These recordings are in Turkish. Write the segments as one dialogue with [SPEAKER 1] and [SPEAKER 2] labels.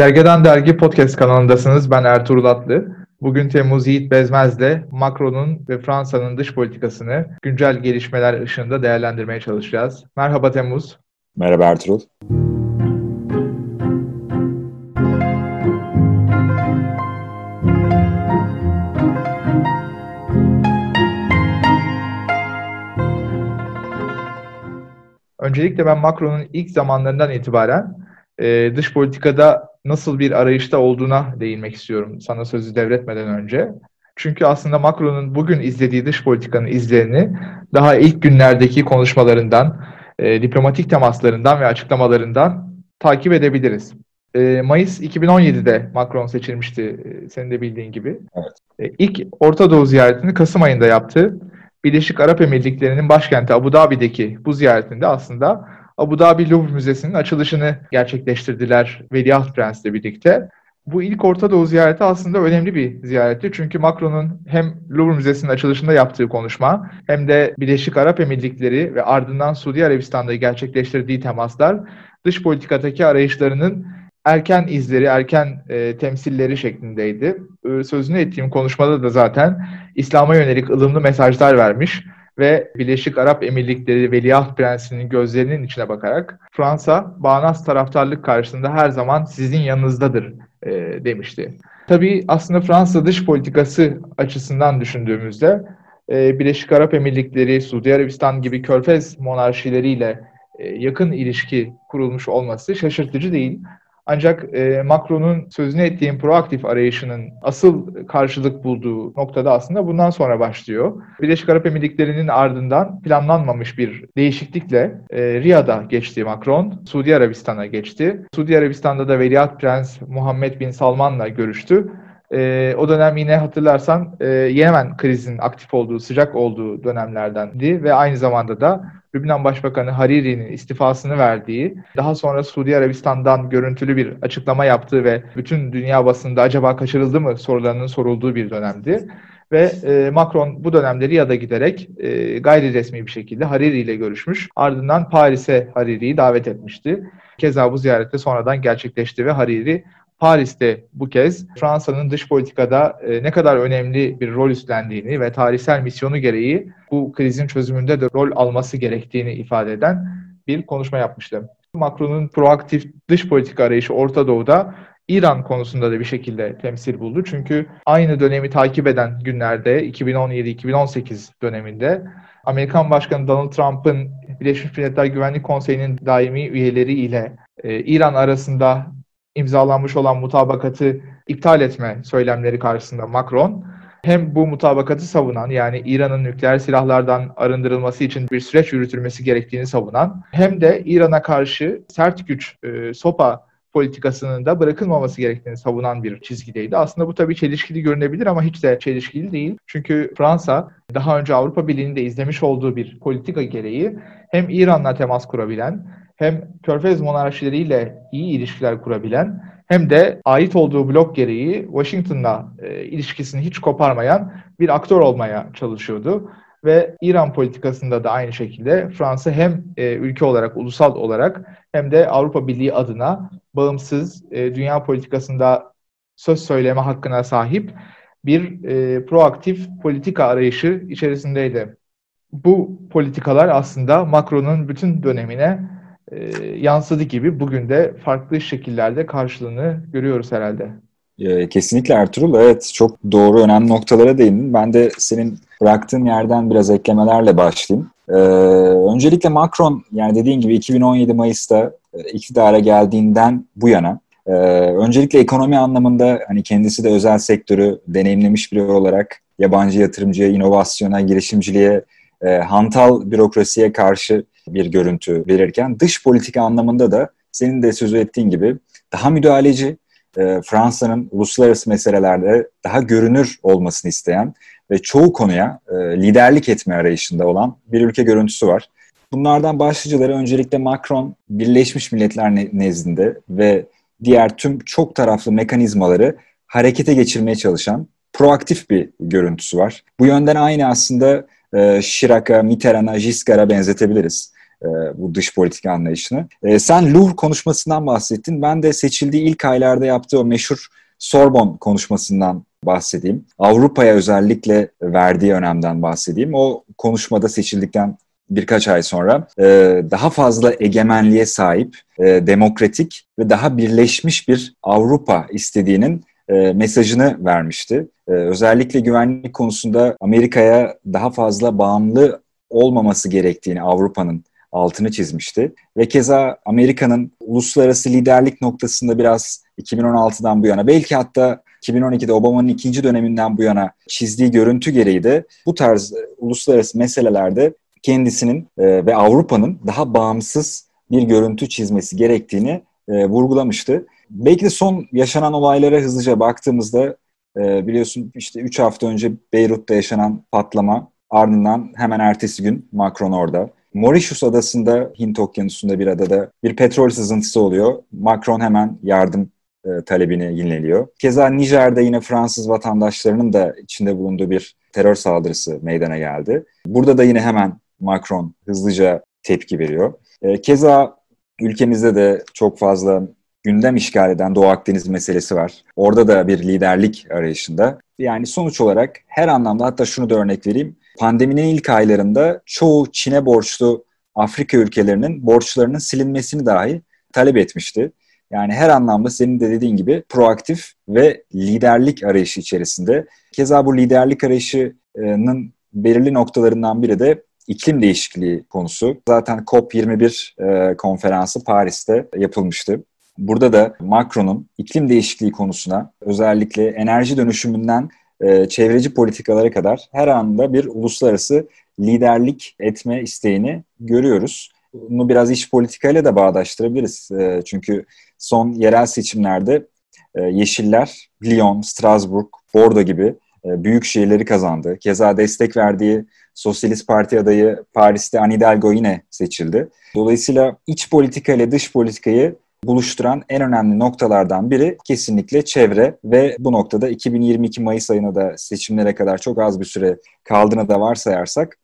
[SPEAKER 1] Gergedan Dergi Podcast kanalındasınız. Ben Ertuğrul Atlı. Bugün Temmuz Yiğit Bezmez'le Macron'un ve Fransa'nın dış politikasını güncel gelişmeler ışığında değerlendirmeye çalışacağız. Merhaba Temmuz.
[SPEAKER 2] Merhaba Ertuğrul.
[SPEAKER 1] Öncelikle ben Macron'un ilk zamanlarından itibaren e, dış politikada nasıl bir arayışta olduğuna değinmek istiyorum sana sözü devretmeden önce. Çünkü aslında Macron'un bugün izlediği dış politikanın izlerini daha ilk günlerdeki konuşmalarından, e, diplomatik temaslarından ve açıklamalarından takip edebiliriz. E, Mayıs 2017'de Macron seçilmişti e, senin de bildiğin gibi. Evet. E, ilk Orta Doğu ziyaretini Kasım ayında yaptı. Birleşik Arap Emirlikleri'nin başkenti Abu Dhabi'deki bu ziyaretinde aslında Abu Dhabi Louvre Müzesi'nin açılışını gerçekleştirdiler Veliaht Prens'le birlikte. Bu ilk Orta Doğu ziyareti aslında önemli bir ziyaretti. Çünkü Macron'un hem Louvre Müzesi'nin açılışında yaptığı konuşma hem de Birleşik Arap Emirlikleri ve ardından Suudi Arabistan'da gerçekleştirdiği temaslar dış politikadaki arayışlarının erken izleri, erken e, temsilleri şeklindeydi. Sözünü ettiğim konuşmada da zaten İslam'a yönelik ılımlı mesajlar vermiş ve Birleşik Arap Emirlikleri Veliaht Prensi'nin gözlerinin içine bakarak Fransa bağnaz taraftarlık karşısında her zaman sizin yanınızdadır e, demişti. Tabii aslında Fransa dış politikası açısından düşündüğümüzde e, Birleşik Arap Emirlikleri, Suudi Arabistan gibi körfez monarşileriyle e, yakın ilişki kurulmuş olması şaşırtıcı değil. Ancak e, Macron'un sözünü ettiğim proaktif arayışının asıl karşılık bulduğu noktada aslında bundan sonra başlıyor. Birleşik Arap Emirlikleri'nin ardından planlanmamış bir değişiklikle e, Riyad'a geçti Macron, Suudi Arabistan'a geçti. Suudi Arabistan'da da Veliaht Prens Muhammed Bin Salman'la görüştü. E, o dönem yine hatırlarsan e, Yemen krizin aktif olduğu, sıcak olduğu dönemlerdendi ve aynı zamanda da Lübnan Başbakanı Hariri'nin istifasını verdiği, daha sonra Suudi Arabistan'dan görüntülü bir açıklama yaptığı ve bütün dünya basında acaba kaçırıldı mı sorularının sorulduğu bir dönemdi. Ve e, Macron bu dönemde Riyad'a giderek e, gayri resmi bir şekilde Hariri ile görüşmüş. Ardından Paris'e Hariri'yi davet etmişti. Keza bu ziyarette sonradan gerçekleşti ve Hariri Paris'te bu kez Fransa'nın dış politikada e, ne kadar önemli bir rol üstlendiğini ve tarihsel misyonu gereği bu krizin çözümünde de rol alması gerektiğini ifade eden bir konuşma yapmıştı. Macron'un proaktif dış politika arayışı Orta Doğu'da İran konusunda da bir şekilde temsil buldu. Çünkü aynı dönemi takip eden günlerde 2017-2018 döneminde Amerikan Başkanı Donald Trump'ın Birleşmiş Milletler Güvenlik Konseyi'nin daimi üyeleri ile e, İran arasında imzalanmış olan mutabakatı iptal etme söylemleri karşısında Macron hem bu mutabakatı savunan yani İran'ın nükleer silahlardan arındırılması için bir süreç yürütülmesi gerektiğini savunan hem de İran'a karşı sert güç e, sopa politikasının da bırakılmaması gerektiğini savunan bir çizgideydi. Aslında bu tabii çelişkili görünebilir ama hiç de çelişkili değil. Çünkü Fransa daha önce Avrupa Birliği'nin de izlemiş olduğu bir politika gereği hem İran'la temas kurabilen hem Körfez monarşileriyle iyi ilişkiler kurabilen hem de ait olduğu blok gereği Washington'la e, ilişkisini hiç koparmayan bir aktör olmaya çalışıyordu. Ve İran politikasında da aynı şekilde Fransa hem e, ülke olarak, ulusal olarak hem de Avrupa Birliği adına bağımsız e, dünya politikasında söz söyleme hakkına sahip bir e, proaktif politika arayışı içerisindeydi. Bu politikalar aslında Macron'un bütün dönemine e, yansıdı gibi bugün de farklı şekillerde karşılığını görüyoruz herhalde.
[SPEAKER 2] E, kesinlikle Ertuğrul. Evet çok doğru önemli noktalara değindin. Ben de senin bıraktığın yerden biraz eklemelerle başlayayım. Ee, öncelikle Macron yani dediğin gibi 2017 Mayıs'ta e, iktidara geldiğinden bu yana e, öncelikle ekonomi anlamında hani kendisi de özel sektörü deneyimlemiş biri olarak yabancı yatırımcıya, inovasyona, girişimciliğe, e, hantal bürokrasiye karşı bir görüntü verirken dış politika anlamında da senin de sözü ettiğin gibi daha müdahaleci, e, Fransa'nın uluslararası meselelerde daha görünür olmasını isteyen ve çoğu konuya e, liderlik etme arayışında olan bir ülke görüntüsü var. Bunlardan başlıcaları öncelikle Macron Birleşmiş Milletler nezdinde ve diğer tüm çok taraflı mekanizmaları harekete geçirmeye çalışan proaktif bir görüntüsü var. Bu yönden aynı aslında e, Chirac'a, Mitterrand'a, Giscard'a benzetebiliriz. e, bu dış politika anlayışını. E, sen Louvre konuşmasından bahsettin. Ben de seçildiği ilk aylarda yaptığı o meşhur Sorbon konuşmasından bahsedeyim. Avrupa'ya özellikle verdiği önemden bahsedeyim. O konuşmada seçildikten birkaç ay sonra e, daha fazla egemenliğe sahip, e, demokratik ve daha birleşmiş bir Avrupa istediğinin mesajını vermişti. E, özellikle güvenlik konusunda Amerika'ya daha fazla bağımlı olmaması gerektiğini Avrupa'nın altını çizmişti. Ve keza Amerika'nın uluslararası liderlik noktasında biraz 2016'dan bu yana belki hatta 2012'de Obama'nın ikinci döneminden bu yana çizdiği görüntü gereği de bu tarz uluslararası meselelerde kendisinin e, ve Avrupa'nın daha bağımsız bir görüntü çizmesi gerektiğini e, vurgulamıştı. Belki de son yaşanan olaylara hızlıca baktığımızda e, biliyorsun işte 3 hafta önce Beyrut'ta yaşanan patlama ardından hemen ertesi gün Macron orada. Mauritius adasında Hint okyanusunda bir adada bir petrol sızıntısı oluyor. Macron hemen yardım e, talebini yineliyor. Keza Nijer'de yine Fransız vatandaşlarının da içinde bulunduğu bir terör saldırısı meydana geldi. Burada da yine hemen Macron hızlıca tepki veriyor. E, keza ülkemizde de çok fazla gündem işgal eden Doğu Akdeniz meselesi var. Orada da bir liderlik arayışında. Yani sonuç olarak her anlamda hatta şunu da örnek vereyim. Pandeminin ilk aylarında çoğu Çin'e borçlu Afrika ülkelerinin borçlarının silinmesini dahi talep etmişti. Yani her anlamda senin de dediğin gibi proaktif ve liderlik arayışı içerisinde. Keza bu liderlik arayışının belirli noktalarından biri de iklim değişikliği konusu. Zaten COP21 e, konferansı Paris'te yapılmıştı. Burada da Macron'un iklim değişikliği konusuna özellikle enerji dönüşümünden e, çevreci politikalara kadar her anda bir uluslararası liderlik etme isteğini görüyoruz. Bunu biraz iç politikayla da bağdaştırabiliriz. E, çünkü son yerel seçimlerde e, Yeşiller, Lyon, Strasbourg, Bordeaux gibi büyük şehirleri kazandı. Keza destek verdiği Sosyalist Parti adayı Paris'te Anne Hidalgo yine seçildi. Dolayısıyla iç politika ile dış politikayı buluşturan en önemli noktalardan biri kesinlikle çevre ve bu noktada 2022 Mayıs ayına da seçimlere kadar çok az bir süre kaldığını da varsayarsak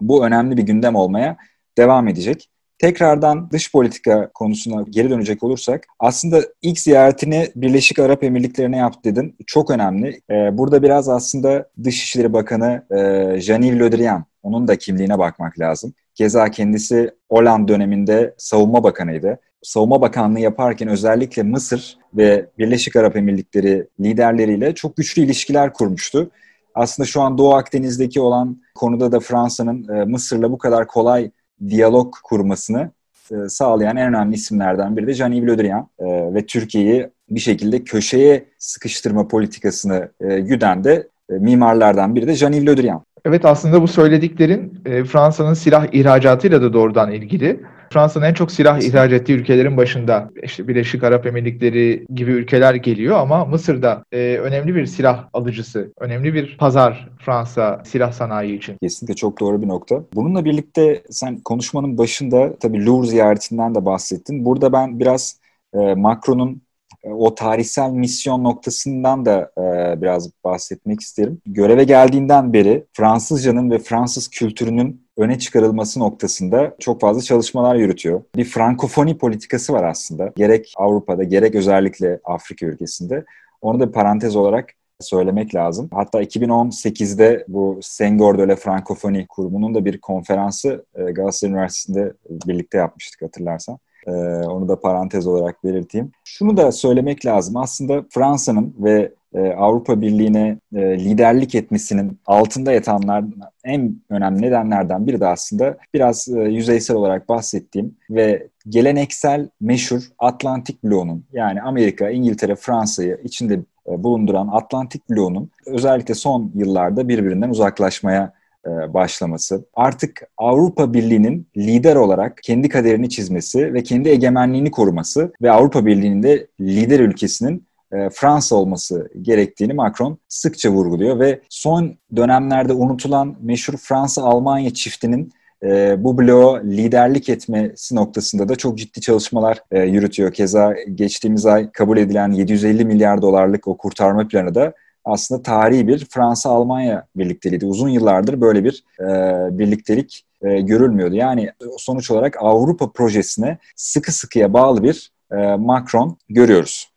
[SPEAKER 2] bu önemli bir gündem olmaya devam edecek. Tekrardan dış politika konusuna geri dönecek olursak aslında ilk ziyaretini Birleşik Arap Emirlikleri'ne yaptı dedin. Çok önemli. Ee, burada biraz aslında Dışişleri Bakanı e, Jean-Yves Le Drian, onun da kimliğine bakmak lazım. Keza kendisi Hollande döneminde savunma bakanıydı. Savunma Bakanlığı yaparken özellikle Mısır ve Birleşik Arap Emirlikleri liderleriyle çok güçlü ilişkiler kurmuştu. Aslında şu an Doğu Akdeniz'deki olan konuda da Fransa'nın e, Mısır'la bu kadar kolay diyalog kurmasını e, sağlayan en önemli isimlerden biri de Jean-Yves Le Drian e, ve Türkiye'yi bir şekilde köşeye sıkıştırma politikasını güden de mimarlardan biri de Jean-Yves Le Drian.
[SPEAKER 1] Evet aslında bu söylediklerin e, Fransa'nın silah ihracatıyla da doğrudan ilgili. Fransa'nın en çok silah ihraç ettiği ülkelerin başında işte Birleşik Arap Emirlikleri gibi ülkeler geliyor ama Mısır'da e, önemli bir silah alıcısı, önemli bir pazar Fransa silah sanayi için.
[SPEAKER 2] Kesinlikle çok doğru bir nokta. Bununla birlikte sen konuşmanın başında tabii Louvre ziyaretinden de bahsettin. Burada ben biraz e, Macron'un o tarihsel misyon noktasından da e, biraz bahsetmek isterim. Göreve geldiğinden beri Fransızcanın ve Fransız kültürünün öne çıkarılması noktasında çok fazla çalışmalar yürütüyor. Bir frankofoni politikası var aslında. Gerek Avrupa'da gerek özellikle Afrika ülkesinde. Onu da parantez olarak söylemek lazım. Hatta 2018'de bu Senghor de la Francophonie kurumunun da bir konferansı e, Galatasaray Üniversitesi'nde birlikte yapmıştık hatırlarsan. Ee, onu da parantez olarak belirteyim. Şunu da söylemek lazım. Aslında Fransa'nın ve e, Avrupa Birliği'ne e, liderlik etmesinin altında yatanlar en önemli nedenlerden biri de aslında biraz e, yüzeysel olarak bahsettiğim ve geleneksel meşhur Atlantik bloğunun yani Amerika, İngiltere, Fransa'yı içinde bulunduran Atlantik bloğunun özellikle son yıllarda birbirinden uzaklaşmaya e, başlaması, artık Avrupa Birliği'nin lider olarak kendi kaderini çizmesi ve kendi egemenliğini koruması ve Avrupa Birliği'nin de lider ülkesinin e, Fransa olması gerektiğini Macron sıkça vurguluyor ve son dönemlerde unutulan meşhur Fransa-Almanya çiftinin e, bu bloğa liderlik etmesi noktasında da çok ciddi çalışmalar yürütüyor. Keza geçtiğimiz ay kabul edilen 750 milyar dolarlık o kurtarma planı da aslında tarihi bir Fransa-Almanya birlikteliğiydi. Uzun yıllardır böyle bir e, birliktelik e, görülmüyordu. Yani sonuç olarak Avrupa projesine sıkı sıkıya bağlı bir e, Macron görüyoruz.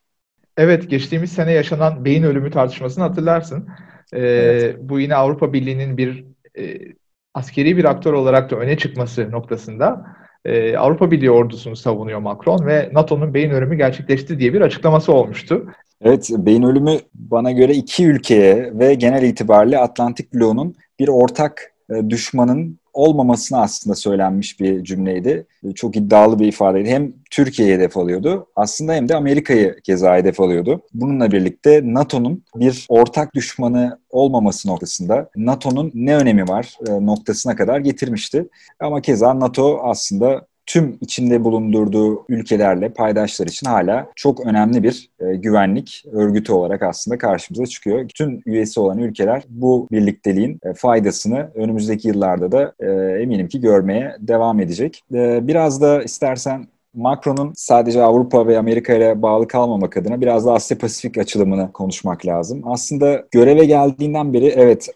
[SPEAKER 1] Evet, geçtiğimiz sene yaşanan beyin ölümü tartışmasını hatırlarsın. Ee, evet. Bu yine Avrupa Birliği'nin bir e, askeri bir aktör olarak da öne çıkması noktasında e, Avrupa Birliği ordusunu savunuyor Macron ve NATO'nun beyin ölümü gerçekleşti diye bir açıklaması olmuştu.
[SPEAKER 2] Evet, beyin ölümü bana göre iki ülkeye ve genel itibariyle Atlantik bloğunun bir ortak e, düşmanın olmamasına aslında söylenmiş bir cümleydi. Çok iddialı bir ifadeydi. Hem Türkiye'ye hedef alıyordu aslında hem de Amerika'yı keza hedef alıyordu. Bununla birlikte NATO'nun bir ortak düşmanı olmaması noktasında NATO'nun ne önemi var e, noktasına kadar getirmişti. Ama keza NATO aslında tüm içinde bulundurduğu ülkelerle paydaşlar için hala çok önemli bir e, güvenlik örgütü olarak aslında karşımıza çıkıyor. Tüm üyesi olan ülkeler bu birlikteliğin e, faydasını önümüzdeki yıllarda da e, eminim ki görmeye devam edecek. Biraz da istersen Macron'un sadece Avrupa ve Amerika ile bağlı kalmamak adına biraz da Asya Pasifik açılımını konuşmak lazım. Aslında göreve geldiğinden beri evet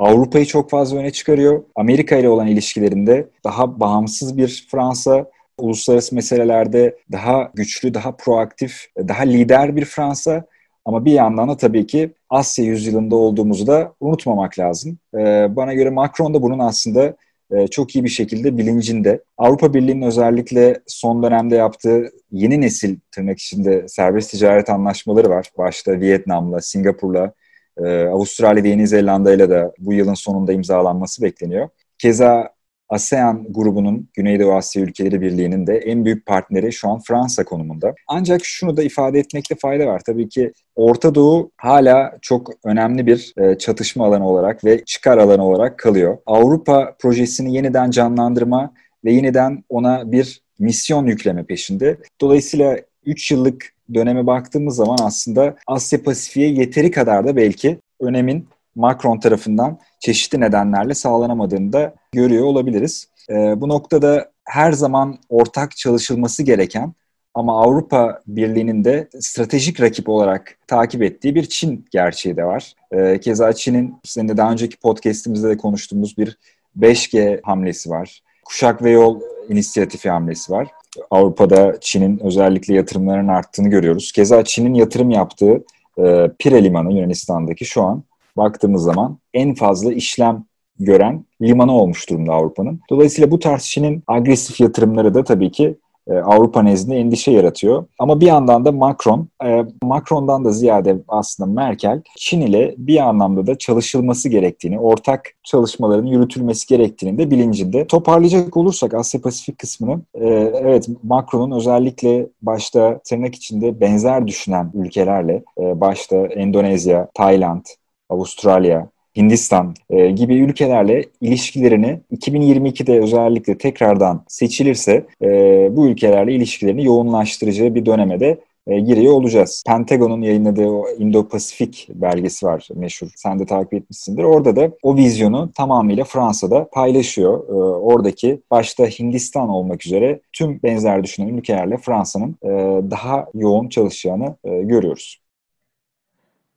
[SPEAKER 2] Avrupa'yı çok fazla öne çıkarıyor. Amerika ile olan ilişkilerinde daha bağımsız bir Fransa, uluslararası meselelerde daha güçlü, daha proaktif, daha lider bir Fransa. Ama bir yandan da tabii ki Asya yüzyılında olduğumuzu da unutmamak lazım. Ee, bana göre Macron da bunun aslında e, çok iyi bir şekilde bilincinde. Avrupa Birliği'nin özellikle son dönemde yaptığı yeni nesil tırnak içinde serbest ticaret anlaşmaları var. Başta Vietnam'la, Singapur'la, ee, Avustralya ve Yeni Zelanda ile de bu yılın sonunda imzalanması bekleniyor. Keza ASEAN grubunun Güneydoğu Asya Ülkeleri Birliği'nin de en büyük partneri şu an Fransa konumunda. Ancak şunu da ifade etmekte fayda var. Tabii ki Orta Doğu hala çok önemli bir e, çatışma alanı olarak ve çıkar alanı olarak kalıyor. Avrupa projesini yeniden canlandırma ve yeniden ona bir misyon yükleme peşinde. Dolayısıyla 3 yıllık döneme baktığımız zaman aslında Asya Pasifik'e yeteri kadar da belki önemin Macron tarafından çeşitli nedenlerle sağlanamadığını da görüyor olabiliriz. E, bu noktada her zaman ortak çalışılması gereken ama Avrupa Birliği'nin de stratejik rakip olarak takip ettiği bir Çin gerçeği de var. E, keza Çin'in seninle daha önceki podcastimizde de konuştuğumuz bir 5G hamlesi var. Kuşak ve Yol inisiyatifi hamlesi var. Avrupa'da Çin'in özellikle yatırımlarının arttığını görüyoruz. Keza Çin'in yatırım yaptığı e, Pire Limanı Yunanistan'daki şu an baktığımız zaman en fazla işlem gören limanı olmuş durumda Avrupa'nın. Dolayısıyla bu tarz Çin'in agresif yatırımları da tabii ki Avrupa nezdinde endişe yaratıyor. Ama bir yandan da Macron, e, Macron'dan da ziyade aslında Merkel, Çin ile bir anlamda da çalışılması gerektiğini, ortak çalışmaların yürütülmesi gerektiğini de bilincinde. Toparlayacak olursak Asya Pasifik kısmını, e, evet Macron'un özellikle başta tırnak içinde benzer düşünen ülkelerle, başta Endonezya, Tayland, Avustralya, Hindistan e, gibi ülkelerle ilişkilerini 2022'de özellikle tekrardan seçilirse e, bu ülkelerle ilişkilerini yoğunlaştıracağı bir döneme de e, giriyor olacağız. Pentagon'un yayınladığı o Indo-Pasifik belgesi var meşhur. Sen de takip etmişsindir. Orada da o vizyonu tamamıyla Fransa'da paylaşıyor. E, oradaki başta Hindistan olmak üzere tüm benzer düşünen ülkelerle Fransa'nın e, daha yoğun çalışacağını e, görüyoruz.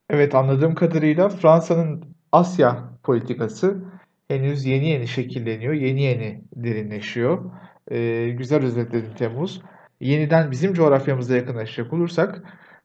[SPEAKER 1] Evet anladığım kadarıyla Fransa'nın Asya politikası henüz yeni yeni şekilleniyor, yeni yeni derinleşiyor. Ee, güzel özetledin Temmuz. Yeniden bizim coğrafyamıza yakınlaşacak olursak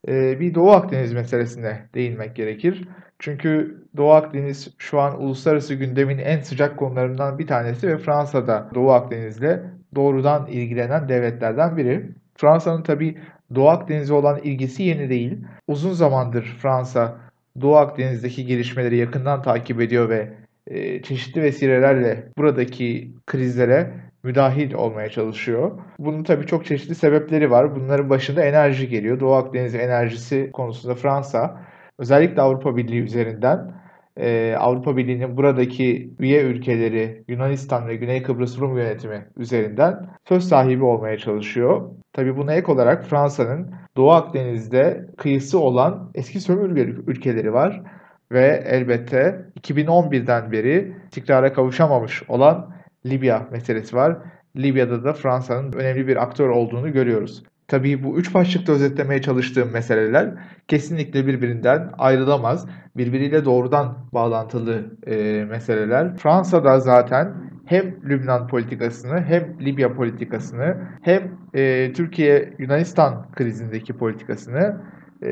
[SPEAKER 1] e, bir Doğu Akdeniz meselesine değinmek gerekir. Çünkü Doğu Akdeniz şu an uluslararası gündemin en sıcak konularından bir tanesi ve Fransa'da Doğu Akdeniz'le doğrudan ilgilenen devletlerden biri. Fransa'nın tabi Doğu Akdeniz'e olan ilgisi yeni değil. Uzun zamandır Fransa Doğu Akdeniz'deki gelişmeleri yakından takip ediyor ve e, çeşitli vesilelerle buradaki krizlere müdahil olmaya çalışıyor. Bunun tabii çok çeşitli sebepleri var. Bunların başında enerji geliyor. Doğu Akdeniz enerjisi konusunda Fransa özellikle Avrupa Birliği üzerinden e, Avrupa Birliği'nin buradaki üye ülkeleri Yunanistan ve Güney Kıbrıs Rum yönetimi üzerinden söz sahibi olmaya çalışıyor. Tabii buna ek olarak Fransa'nın Doğu Akdeniz'de kıyısı olan eski sömürge ülkeleri var ve elbette 2011'den beri istikrara kavuşamamış olan Libya meselesi var. Libya'da da Fransa'nın önemli bir aktör olduğunu görüyoruz. Tabii bu üç başlıkta özetlemeye çalıştığım meseleler kesinlikle birbirinden ayrılamaz. Birbiriyle doğrudan bağlantılı e, meseleler. Fransa'da zaten hem Lübnan politikasını hem Libya politikasını hem e, Türkiye-Yunanistan krizindeki politikasını e,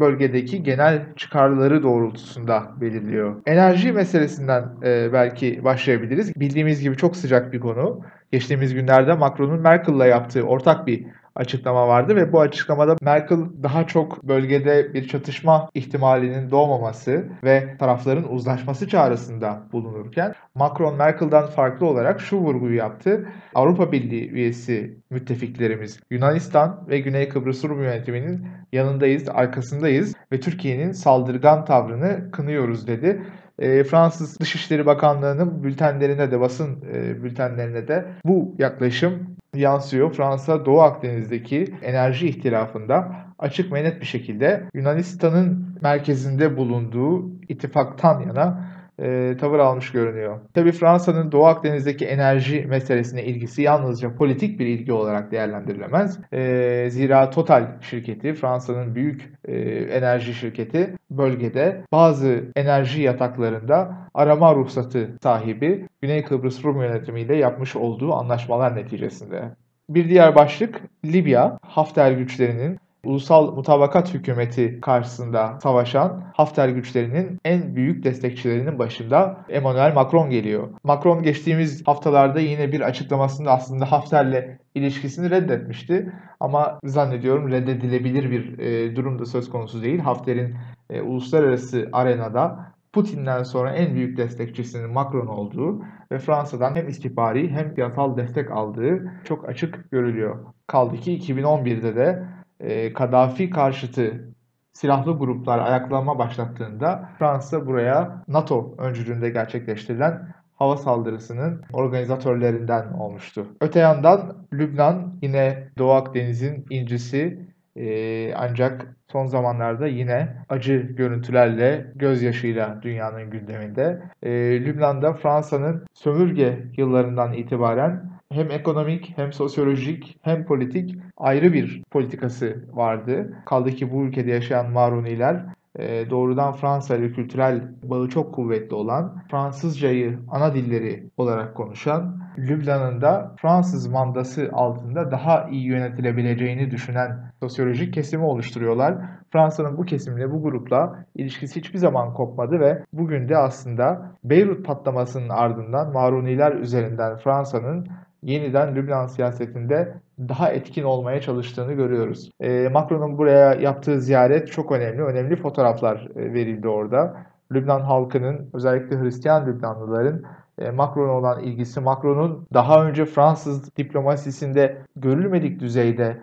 [SPEAKER 1] bölgedeki genel çıkarları doğrultusunda belirliyor. Enerji meselesinden e, belki başlayabiliriz. Bildiğimiz gibi çok sıcak bir konu. Geçtiğimiz günlerde Macron'un Merkel'la yaptığı ortak bir açıklama vardı ve bu açıklamada Merkel daha çok bölgede bir çatışma ihtimalinin doğmaması ve tarafların uzlaşması çağrısında bulunurken Macron Merkel'dan farklı olarak şu vurguyu yaptı. Avrupa Birliği üyesi müttefiklerimiz Yunanistan ve Güney Kıbrıs Rum yönetiminin yanındayız, arkasındayız ve Türkiye'nin saldırgan tavrını kınıyoruz dedi. E, Fransız Dışişleri Bakanlığı'nın bültenlerine de basın e, bültenlerine de bu yaklaşım yansıyor. Fransa Doğu Akdeniz'deki enerji ihtilafında açık ve net bir şekilde Yunanistan'ın merkezinde bulunduğu ittifaktan yana e, tavır almış görünüyor. Tabii Fransa'nın Doğu Akdeniz'deki enerji meselesine ilgisi yalnızca politik bir ilgi olarak değerlendirilemez. E, zira Total şirketi, Fransa'nın büyük e, enerji şirketi bölgede bazı enerji yataklarında arama ruhsatı sahibi Güney Kıbrıs Rum yönetimiyle yapmış olduğu anlaşmalar neticesinde. Bir diğer başlık Libya, Hafter güçlerinin ulusal mutabakat hükümeti karşısında savaşan Hafter güçlerinin en büyük destekçilerinin başında Emmanuel Macron geliyor. Macron geçtiğimiz haftalarda yine bir açıklamasında aslında Hafter'le ilişkisini reddetmişti. Ama zannediyorum reddedilebilir bir e, durum da söz konusu değil. Hafter'in e, uluslararası arenada Putin'den sonra en büyük destekçisinin Macron olduğu ve Fransa'dan hem istihbari hem yasal destek aldığı çok açık görülüyor. Kaldı ki 2011'de de e, Kadafi karşıtı silahlı gruplar ayaklanma başlattığında Fransa buraya NATO öncülüğünde gerçekleştirilen hava saldırısının organizatörlerinden olmuştu. Öte yandan Lübnan yine Doğu Akdeniz'in incisi e, ancak son zamanlarda yine acı görüntülerle, gözyaşıyla dünyanın gündeminde. E, Lübnan'da Fransa'nın sömürge yıllarından itibaren hem ekonomik hem sosyolojik hem politik ayrı bir politikası vardı. Kaldı ki bu ülkede yaşayan Maruniler e, doğrudan Fransa ile kültürel bağı çok kuvvetli olan, Fransızcayı ana dilleri olarak konuşan, Lübnan'ın da Fransız mandası altında daha iyi yönetilebileceğini düşünen sosyolojik kesimi oluşturuyorlar. Fransa'nın bu kesimle, bu grupla ilişkisi hiçbir zaman kopmadı ve bugün de aslında Beyrut patlamasının ardından Maruniler üzerinden Fransa'nın yeniden Lübnan siyasetinde daha etkin olmaya çalıştığını görüyoruz. E, Macron'un buraya yaptığı ziyaret çok önemli. Önemli fotoğraflar e, verildi orada. Lübnan halkının özellikle Hristiyan Lübnanlıların e, Macron'a olan ilgisi, Macron'un daha önce Fransız diplomasisinde görülmedik düzeyde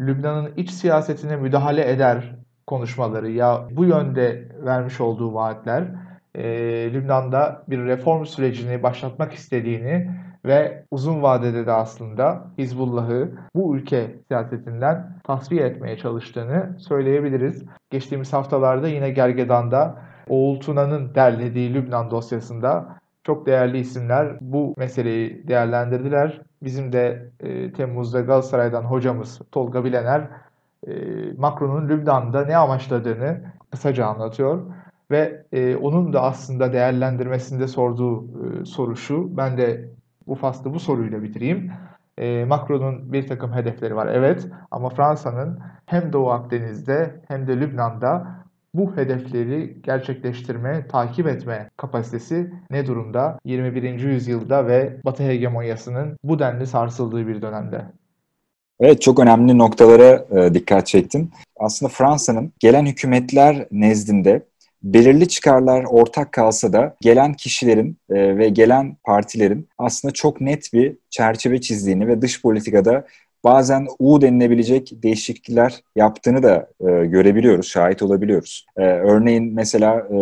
[SPEAKER 1] Lübnan'ın iç siyasetine müdahale eder konuşmaları ya bu yönde vermiş olduğu vaatler e, Lübnan'da bir reform sürecini başlatmak istediğini ve uzun vadede de aslında Hizbullah'ı bu ülke siyasetinden tasfiye etmeye çalıştığını söyleyebiliriz. Geçtiğimiz haftalarda yine Gergedan'da Oğul Tuna'nın derlediği Lübnan dosyasında çok değerli isimler bu meseleyi değerlendirdiler. Bizim de e, Temmuz'da Galatasaray'dan hocamız Tolga Bilener e, Macron'un Lübnan'da ne amaçladığını kısaca anlatıyor. Ve e, onun da aslında değerlendirmesinde sorduğu e, soru şu. Ben de bu faslı bu soruyla bitireyim. E, Macron'un bir takım hedefleri var evet ama Fransa'nın hem Doğu Akdeniz'de hem de Lübnan'da bu hedefleri gerçekleştirme, takip etme kapasitesi ne durumda 21. yüzyılda ve Batı hegemonyasının bu denli sarsıldığı bir dönemde?
[SPEAKER 2] Evet çok önemli noktalara e, dikkat çektin. Aslında Fransa'nın gelen hükümetler nezdinde belirli çıkarlar ortak kalsa da gelen kişilerin e, ve gelen partilerin aslında çok net bir çerçeve çizdiğini ve dış politikada bazen U denilebilecek değişiklikler yaptığını da e, görebiliyoruz, şahit olabiliyoruz. E, örneğin mesela e,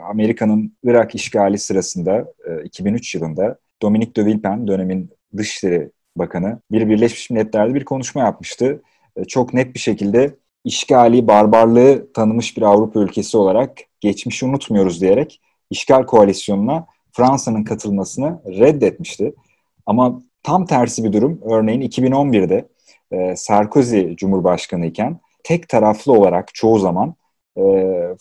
[SPEAKER 2] Amerika'nın Irak işgali sırasında e, 2003 yılında Dominique de Villepin dönemin Dışişleri Bakanı bir Birleşmiş Milletler'de bir konuşma yapmıştı. E, çok net bir şekilde işgali, barbarlığı tanımış bir Avrupa ülkesi olarak geçmişi unutmuyoruz diyerek işgal koalisyonuna Fransa'nın katılmasını reddetmişti. Ama tam tersi bir durum örneğin 2011'de e, Sarkozy Cumhurbaşkanı iken tek taraflı olarak çoğu zaman e,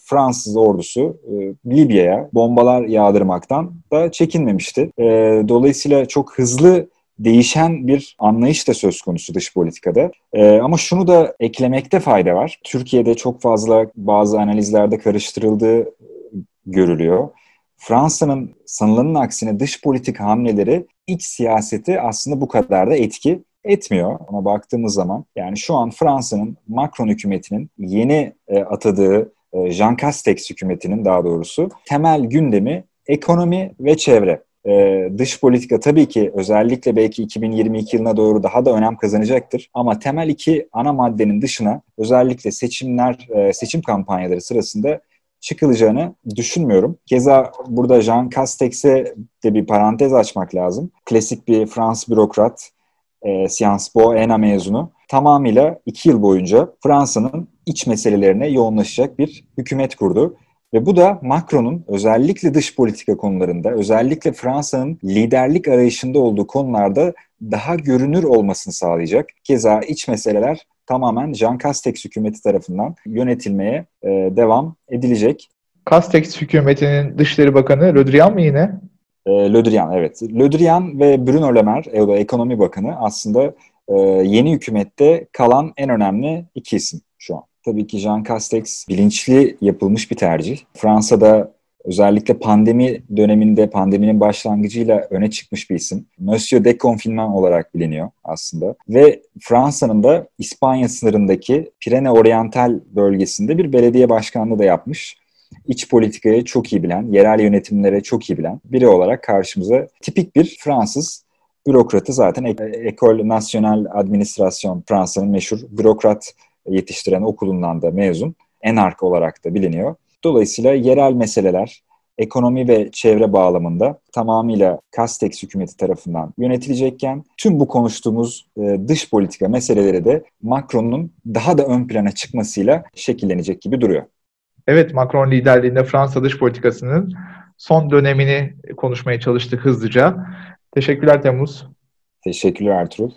[SPEAKER 2] Fransız ordusu e, Libya'ya bombalar yağdırmaktan da çekinmemişti. E, dolayısıyla çok hızlı değişen bir anlayış da söz konusu dış politikada. Ee, ama şunu da eklemekte fayda var. Türkiye'de çok fazla bazı analizlerde karıştırıldığı görülüyor. Fransa'nın sanılanın aksine dış politik hamleleri iç siyaseti aslında bu kadar da etki etmiyor. Ama baktığımız zaman yani şu an Fransa'nın Macron hükümetinin yeni e, atadığı e, Jean Castex hükümetinin daha doğrusu temel gündemi ekonomi ve çevre. Ee, dış politika tabii ki özellikle belki 2022 yılına doğru daha da önem kazanacaktır. Ama temel iki ana maddenin dışına özellikle seçimler, e, seçim kampanyaları sırasında çıkılacağını düşünmüyorum. Keza burada Jean Castex'e de bir parantez açmak lazım. Klasik bir Fransız bürokrat, e, Sciences Po ENA mezunu. Tamamıyla iki yıl boyunca Fransa'nın iç meselelerine yoğunlaşacak bir hükümet kurdu. Ve bu da Macron'un özellikle dış politika konularında, özellikle Fransa'nın liderlik arayışında olduğu konularda daha görünür olmasını sağlayacak. Keza iç meseleler tamamen Jean Castex hükümeti tarafından yönetilmeye e, devam edilecek.
[SPEAKER 1] Castex hükümetinin Dışişleri Bakanı Le Drian mı yine?
[SPEAKER 2] E, Le Drian evet. Le Drian ve Bruno Le Maire, ekonomi bakanı aslında e, yeni hükümette kalan en önemli iki isim. Tabii ki Jean Castex bilinçli yapılmış bir tercih. Fransa'da özellikle pandemi döneminde, pandeminin başlangıcıyla öne çıkmış bir isim. Monsieur Deconfinement olarak biliniyor aslında. Ve Fransa'nın da İspanya sınırındaki Pirene Oriental bölgesinde bir belediye başkanlığı da yapmış. İç politikayı çok iyi bilen, yerel yönetimlere çok iyi bilen biri olarak karşımıza tipik bir Fransız bürokratı zaten École Nationale Administration Fransa'nın meşhur bürokrat yetiştiren okulundan da mezun. Enark olarak da biliniyor. Dolayısıyla yerel meseleler, ekonomi ve çevre bağlamında tamamıyla Castex hükümeti tarafından yönetilecekken tüm bu konuştuğumuz e, dış politika meseleleri de Macron'un daha da ön plana çıkmasıyla şekillenecek gibi duruyor.
[SPEAKER 1] Evet, Macron liderliğinde Fransa dış politikasının son dönemini konuşmaya çalıştık hızlıca. Teşekkürler Temmuz.
[SPEAKER 2] Teşekkürler Ertuğrul.